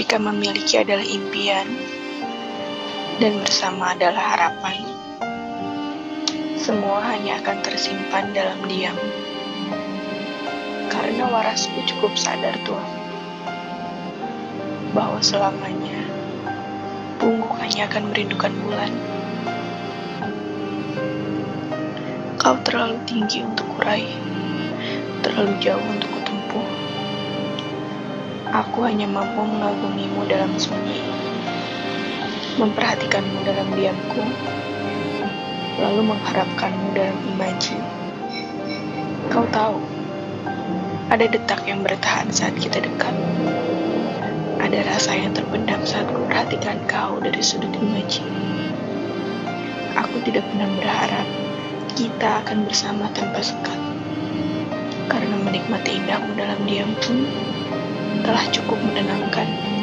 ketika memiliki adalah impian dan bersama adalah harapan. Semua hanya akan tersimpan dalam diam. Karena warasku cukup sadar Tuhan bahwa selamanya pungguk hanya akan merindukan bulan. Kau terlalu tinggi untuk kurai, terlalu jauh untuk. Aku hanya mampu mengagumimu dalam sunyi, memperhatikanmu dalam diamku, lalu mengharapkanmu dalam imaji. Kau tahu, ada detak yang bertahan saat kita dekat. Ada rasa yang terpendam saat kuperhatikan kau dari sudut imaji. Aku tidak pernah berharap kita akan bersama tanpa sekat. Karena menikmati indahmu dalam diam pun telah cukup menenangkan.